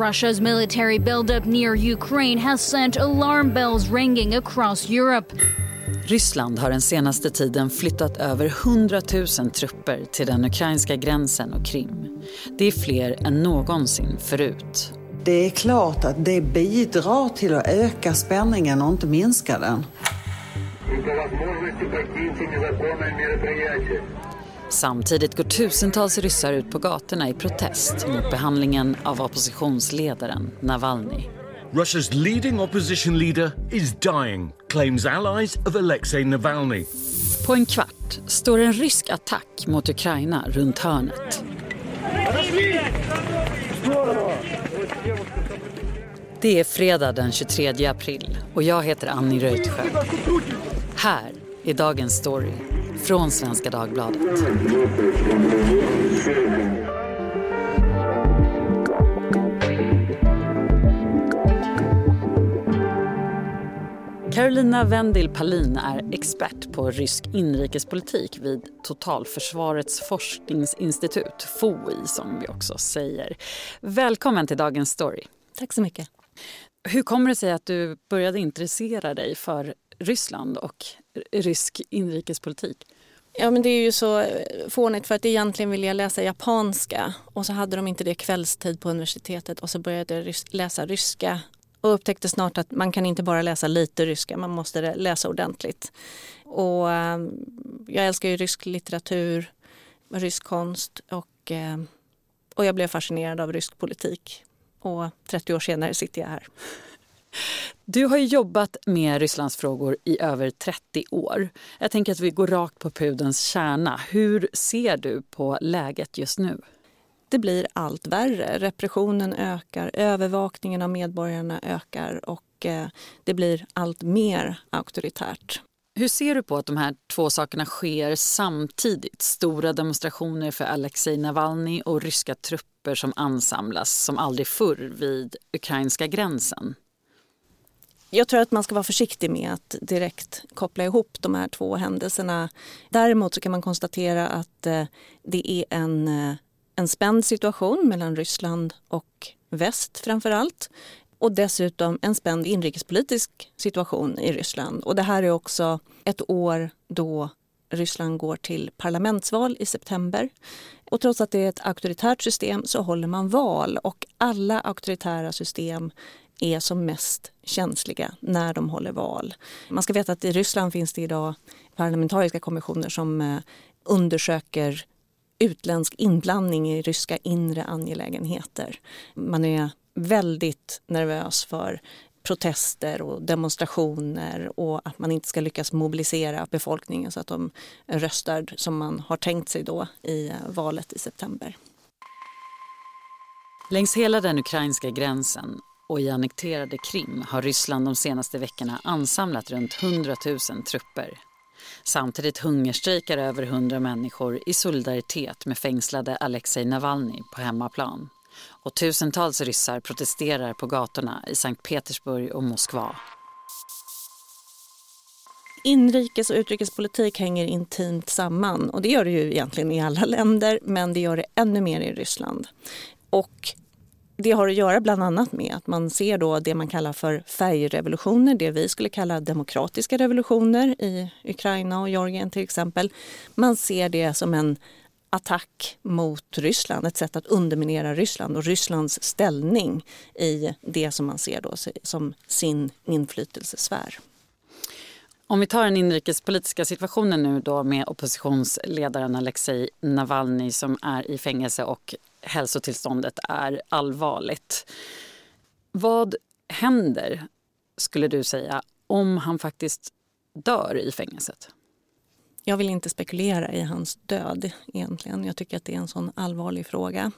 Russia's military buildup near Ukraine has sent alarm bells ringing across Europe. Ryssland har den senaste tiden flyttat över 100 000 trupper till den ukrainska gränsen och Krim. Det är fler än någonsin förut. Det är klart att det bidrar till att öka spänningen och inte minska den. Samtidigt går tusentals ryssar ut på gatorna i protest mot behandlingen av oppositionsledaren Navalny. Russia's leading opposition leader is dying, claims allies of Alexei Navalny. På en kvart står en rysk attack mot Ukraina runt hörnet. Det är fredag den 23 april och jag heter Annie Reuterskiöld. Här är dagens story från Svenska Dagbladet. Carolina Vendil Palin är expert på rysk inrikespolitik vid Totalförsvarets forskningsinstitut, FOI som vi också säger. Välkommen till Dagens Story. Tack så mycket. Hur kommer det sig att du började intressera dig för Ryssland och rysk inrikespolitik? Ja, men det är ju så eh, fånigt för att egentligen ville jag läsa japanska och så hade de inte det kvällstid på universitetet och så började jag läsa ryska och upptäckte snart att man kan inte bara läsa lite ryska, man måste läsa ordentligt. Och ehm, jag älskar ju rysk litteratur, rysk konst och, ehm, och jag blev fascinerad av rysk politik. Och 30 år senare sitter jag här. Du har jobbat med Rysslandsfrågor i över 30 år. Jag tänker att vi går rakt på pudens kärna. Hur ser du på läget just nu? Det blir allt värre. Repressionen ökar, övervakningen av medborgarna ökar och eh, det blir allt mer auktoritärt. Hur ser du på att de här två sakerna sker samtidigt? Stora demonstrationer för Alexej Navalny och ryska trupper som ansamlas som aldrig förr vid ukrainska gränsen. Jag tror att man ska vara försiktig med att direkt koppla ihop de här två händelserna. Däremot så kan man konstatera att eh, det är en, eh, en spänd situation mellan Ryssland och väst framför allt. Och dessutom en spänd inrikespolitisk situation i Ryssland. Och det här är också ett år då Ryssland går till parlamentsval i september. Och trots att det är ett auktoritärt system så håller man val och alla auktoritära system är som mest känsliga när de håller val. Man ska veta att i Ryssland finns det idag parlamentariska kommissioner som eh, undersöker utländsk inblandning i ryska inre angelägenheter. Man är väldigt nervös för protester och demonstrationer och att man inte ska lyckas mobilisera befolkningen så att de röstar som man har tänkt sig då i eh, valet i september. Längs hela den ukrainska gränsen och i annekterade Krim har Ryssland de senaste veckorna ansamlat runt 100 000 trupper. Samtidigt hungerstrejkar över 100 människor i solidaritet med fängslade Alexej Navalny på hemmaplan. Och tusentals ryssar protesterar på gatorna i Sankt Petersburg och Moskva. Inrikes och utrikespolitik hänger intimt samman och det gör det ju egentligen i alla länder men det gör det ännu mer i Ryssland. Och det har att göra bland annat med att man ser då det man kallar för färgrevolutioner, det vi skulle kalla demokratiska revolutioner i Ukraina och Georgien till exempel. Man ser det som en attack mot Ryssland, ett sätt att underminera Ryssland och Rysslands ställning i det som man ser då som sin inflytelsesfär. Om vi tar den inrikespolitiska situationen nu då med oppositionsledaren Alexej Navalny som är i fängelse och hälsotillståndet är allvarligt. Vad händer, skulle du säga, om han faktiskt dör i fängelset? Jag vill inte spekulera i hans död egentligen. Jag tycker att det är en sån allvarlig fråga.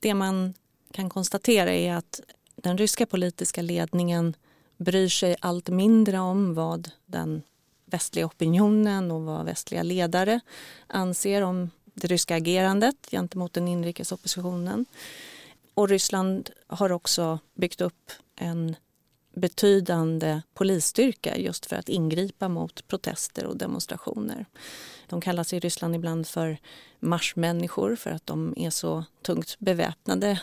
Det man kan konstatera är att den ryska politiska ledningen bryr sig allt mindre om vad den västliga opinionen och vad västliga ledare anser om det ryska agerandet gentemot den inrikes oppositionen. Och Ryssland har också byggt upp en betydande polisstyrka just för att ingripa mot protester och demonstrationer. De kallas i Ryssland ibland för marsmänniskor för att de är så tungt beväpnade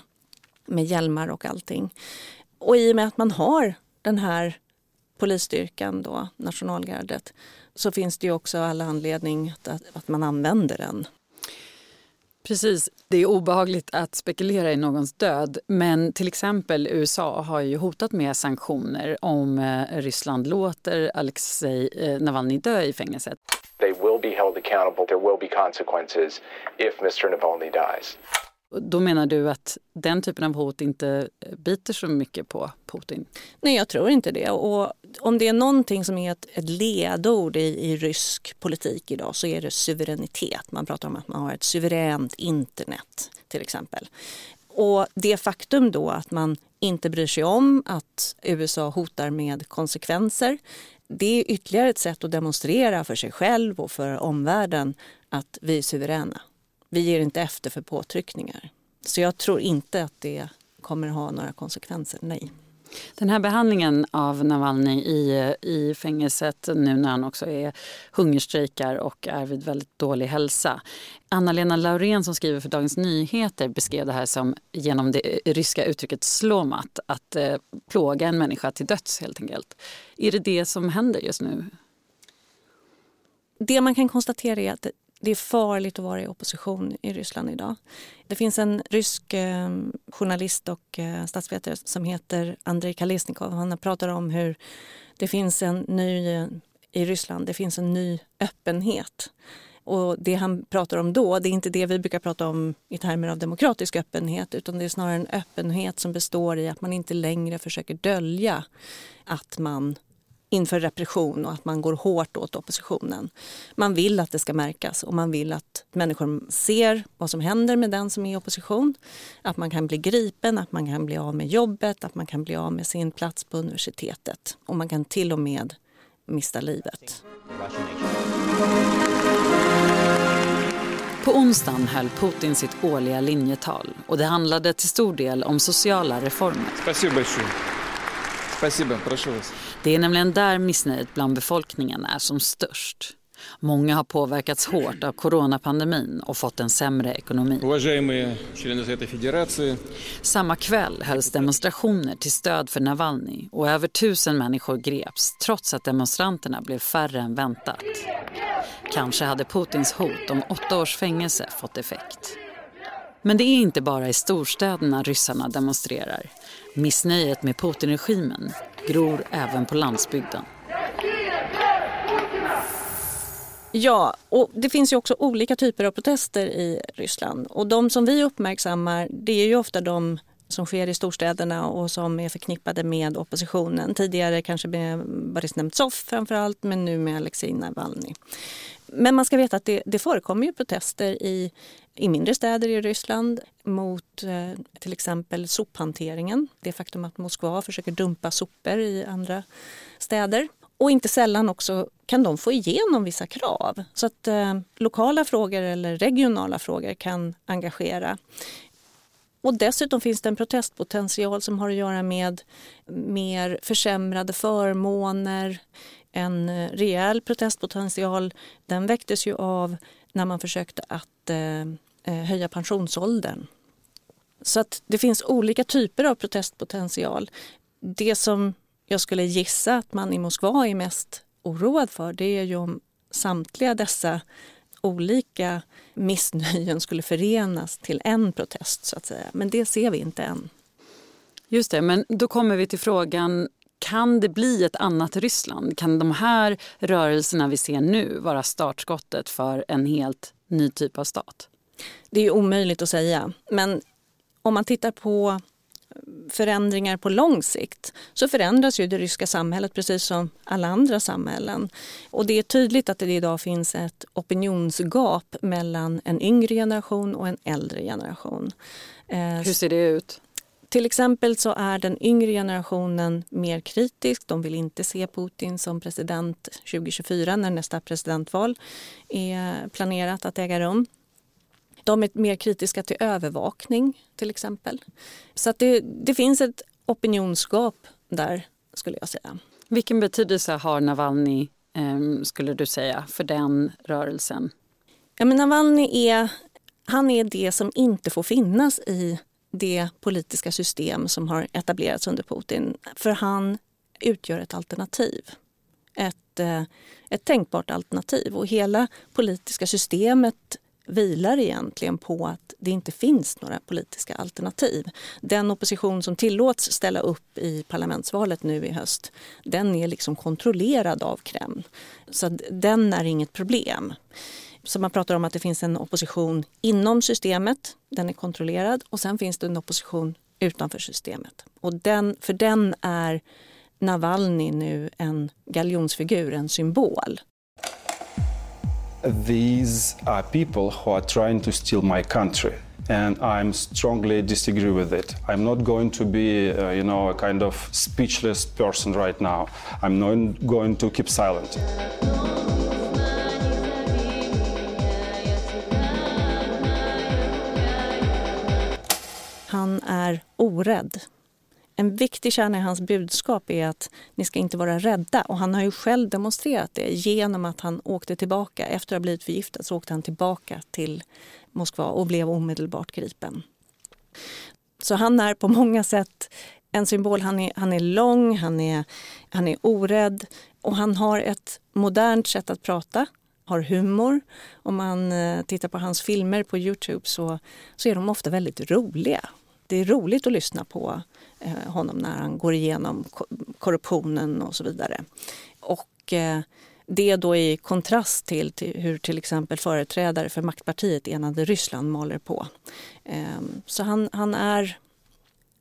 med hjälmar och allting. Och i och med att man har den här polisstyrkan, då, nationalgardet, så finns det ju också all anledning att, att man använder den. Precis. Det är obehagligt att spekulera i någons död men till exempel USA har ju hotat med sanktioner om eh, Ryssland låter Alexej eh, Navalny dö i fängelset. They will be held accountable. There will be consequences if Mr. Navalny dies. Då menar du att den typen av hot inte eh, biter så mycket på Putin? Nej, jag tror inte det. Och om det är någonting som är ett, ett ledord i, i rysk politik idag så är det suveränitet. Man pratar om att man har ett suveränt internet till exempel. Och det faktum då att man inte bryr sig om att USA hotar med konsekvenser det är ytterligare ett sätt att demonstrera för sig själv och för omvärlden att vi är suveräna. Vi ger inte efter för påtryckningar. Så jag tror inte att det kommer ha några konsekvenser, nej. Den här behandlingen av Navalny i, i fängelset nu när han också är hungerstrejkar och är vid väldigt dålig hälsa. Anna-Lena Laurén som skriver för Dagens Nyheter beskrev det här som genom det ryska uttrycket slomat, att eh, plåga en människa till döds helt enkelt. Är det det som händer just nu? Det man kan konstatera är att det är farligt att vara i opposition i Ryssland idag. Det finns en rysk eh, journalist och eh, statsvetare som heter Andrei Kalesnikov. Han pratar om hur det finns en ny, eh, i Ryssland, det finns en ny öppenhet. Och det han pratar om då, det är inte det vi brukar prata om i termer av demokratisk öppenhet utan det är snarare en öppenhet som består i att man inte längre försöker dölja att man inför repression och att man går hårt åt oppositionen. Man vill att det ska märkas och man vill att människor ser vad som händer med den som är i opposition. Att man kan bli gripen, att man kan bli av med jobbet, att man kan bli av med sin plats på universitetet. Och man kan till och med mista livet. På onsdagen höll Putin sitt årliga linjetal och det handlade till stor del om sociala reformer. Det är nämligen där missnöjet bland befolkningen är som störst. Många har påverkats hårt av coronapandemin och fått en sämre ekonomi. Samma kväll hölls demonstrationer till stöd för Navalny och över tusen människor greps trots att demonstranterna blev färre än väntat. Kanske hade Putins hot om åtta års fängelse fått effekt. Men det är inte bara i storstäderna ryssarna demonstrerar. Missnöjet med Putin-regimen gror även på landsbygden. Ja, och det finns ju också olika typer av protester i Ryssland. Och de som vi uppmärksammar det är ju ofta de som sker i storstäderna och som är förknippade med oppositionen. Tidigare kanske med Boris Nemtsov framförallt men nu med Alexej Navalny. Men man ska veta att det, det förekommer ju protester i, i mindre städer i Ryssland mot eh, till exempel sophanteringen. Det faktum att Moskva försöker dumpa sopor i andra städer. Och inte sällan också kan de få igenom vissa krav. Så att eh, lokala frågor eller regionala frågor kan engagera. Och dessutom finns det en protestpotential som har att göra med mer försämrade förmåner, en eh, rejäl protestpotential den väcktes ju av när man försökte att eh, eh, höja pensionsåldern. Så att det finns olika typer av protestpotential. Det som jag skulle gissa att man i Moskva är mest oroad för det är ju om samtliga dessa olika missnöjen skulle förenas till en protest. så att säga. Men det ser vi inte än. Just det, men då kommer vi till frågan kan det bli ett annat Ryssland? Kan de här rörelserna vi ser nu vara startskottet för en helt ny typ av stat? Det är omöjligt att säga. Men om man tittar på förändringar på lång sikt så förändras ju det ryska samhället precis som alla andra samhällen. Och det är tydligt att det idag finns ett opinionsgap mellan en yngre generation och en äldre generation. Eh, Hur ser det ut? Till exempel så är den yngre generationen mer kritisk. De vill inte se Putin som president 2024 när nästa presidentval är planerat att äga rum. De är mer kritiska till övervakning till exempel. Så det, det finns ett opinionsgap där skulle jag säga. Vilken betydelse har Navalny eh, skulle du säga för den rörelsen? Ja, men Navalny är, han är det som inte får finnas i det politiska system som har etablerats under Putin. För han utgör ett alternativ. Ett, eh, ett tänkbart alternativ. Och hela politiska systemet vilar egentligen på att det inte finns några politiska alternativ. Den opposition som tillåts ställa upp i parlamentsvalet nu i höst, den är liksom kontrollerad av Kreml. Så den är inget problem. Så man pratar om att det finns en opposition inom systemet, den är kontrollerad och sen finns det en opposition utanför systemet. Och den, för den är Navalny nu en galjonsfigur, en symbol. These are people who are trying to steal my country and I'm strongly disagree with it. I'm not going to be, uh, you know, a kind of speechless person right now. I'm not going to keep silent. Han är orädd. En viktig kärna i hans budskap är att ni ska inte vara rädda. Och han har ju själv demonstrerat det genom att han åkte tillbaka. Efter att ha blivit förgiftad så åkte han tillbaka till Moskva och blev omedelbart gripen. Så han är på många sätt en symbol. Han är, han är lång, han är, han är orädd och han har ett modernt sätt att prata har humor. Om man eh, tittar på hans filmer på Youtube så, så är de ofta väldigt roliga. Det är roligt att lyssna på eh, honom när han går igenom korruptionen och så vidare. Och eh, det då i kontrast till, hur till exempel företrädare för maktpartiet Enade Ryssland maler på. Ehm, så han, han, är,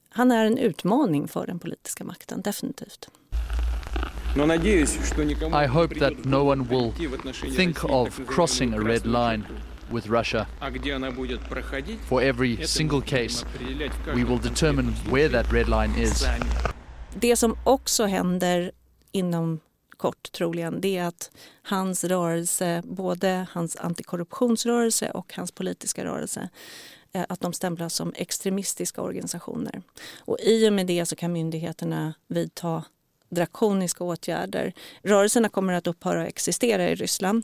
han är en utmaning för den politiska makten, definitivt. I hope that no one will think of crossing a red line with Russia. For every single case, we will determine where that red line is. Det som också händer inom kort troligen, det är att hans rörelse, både hans antikorruptionsrörelse och hans politiska rörelse, eh, att de stämplas som extremistiska organisationer. Och I och med det så kan myndigheterna vidta drakoniska åtgärder. Rörelserna kommer att upphöra att existera i Ryssland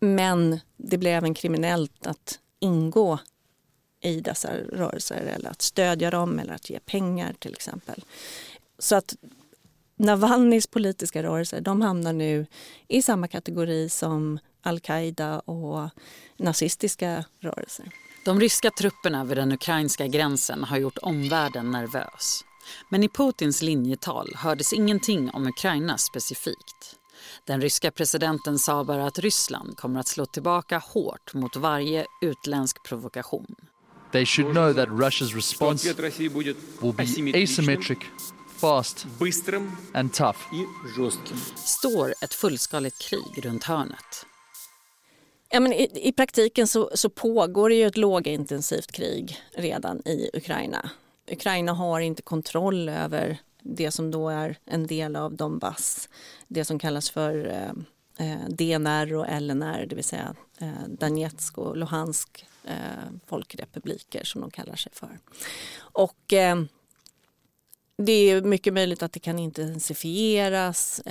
men det blir även kriminellt att ingå i dessa rörelser eller att stödja dem eller att ge pengar till exempel. Så att Navalnys politiska rörelser de hamnar nu i samma kategori som al-Qaida och nazistiska rörelser. De ryska trupperna vid den ukrainska gränsen har gjort omvärlden nervös. Men i Putins linjetal hördes ingenting om Ukraina specifikt. Den ryska presidenten sa bara att Ryssland kommer att slå tillbaka hårt mot varje utländsk provokation. They should know that Russia's response will be asymmetric, fast and tough. Står ett fullskaligt krig runt hörnet? Ja, men i, I praktiken så, så pågår det ju ett lågintensivt krig redan i Ukraina. Ukraina har inte kontroll över det som då är en del av Donbass, det som kallas för eh, eh, DNR och LNR, det vill säga eh, Donetsk och Luhansk folkrepubliker som de kallar sig för. Och det är mycket möjligt att det kan intensifieras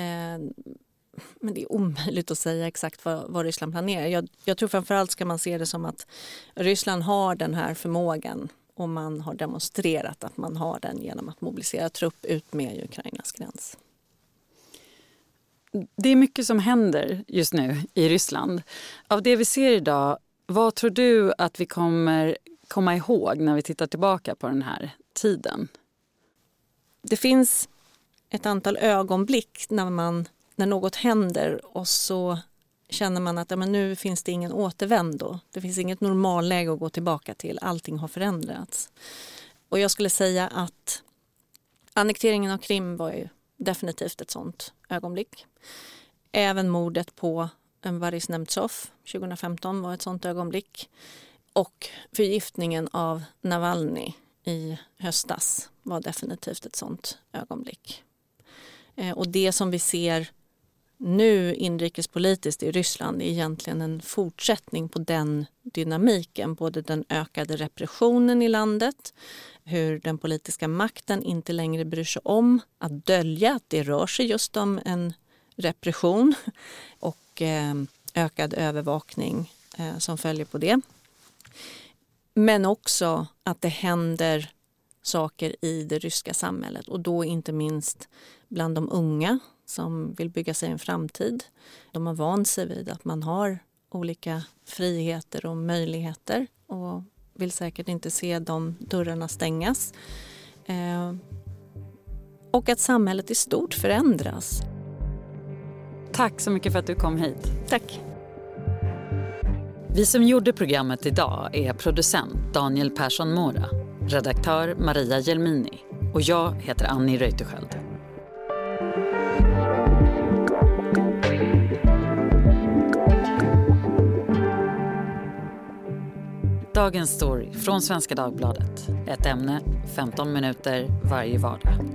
men det är omöjligt att säga exakt vad, vad Ryssland planerar. Jag, jag tror framförallt ska man se det som att Ryssland har den här förmågan och man har demonstrerat att man har den genom att mobilisera trupp ut med Ukrainas gräns. Det är mycket som händer just nu i Ryssland. Av det vi ser idag, vad tror du att vi kommer komma ihåg när vi tittar tillbaka på den här tiden? Det finns ett antal ögonblick när, man, när något händer och så känner man att ja, men nu finns det ingen återvändo. Det finns inget normalläge att gå tillbaka till. Allting har förändrats. Och jag skulle säga att annekteringen av Krim var ju definitivt ett sånt ögonblick. Även mordet på Boris Nemtsov 2015 var ett sånt ögonblick. Och förgiftningen av Navalny i höstas var definitivt ett sånt ögonblick. Eh, och det som vi ser nu inrikespolitiskt i Ryssland är egentligen en fortsättning på den dynamiken. Både den ökade repressionen i landet, hur den politiska makten inte längre bryr sig om att dölja att det rör sig just om en repression och eh, ökad övervakning eh, som följer på det. Men också att det händer saker i det ryska samhället och då inte minst bland de unga som vill bygga sig en framtid. De har vant sig vid att man har olika friheter och möjligheter och vill säkert inte se de dörrarna stängas. Eh, och att samhället i stort förändras. Tack så mycket för att du kom hit. Tack. Vi som gjorde programmet idag är producent Daniel Persson Mora, redaktör Maria Gelmini och jag heter Annie Reuterskiöld. Dagens story från Svenska Dagbladet. Ett ämne, 15 minuter varje vardag.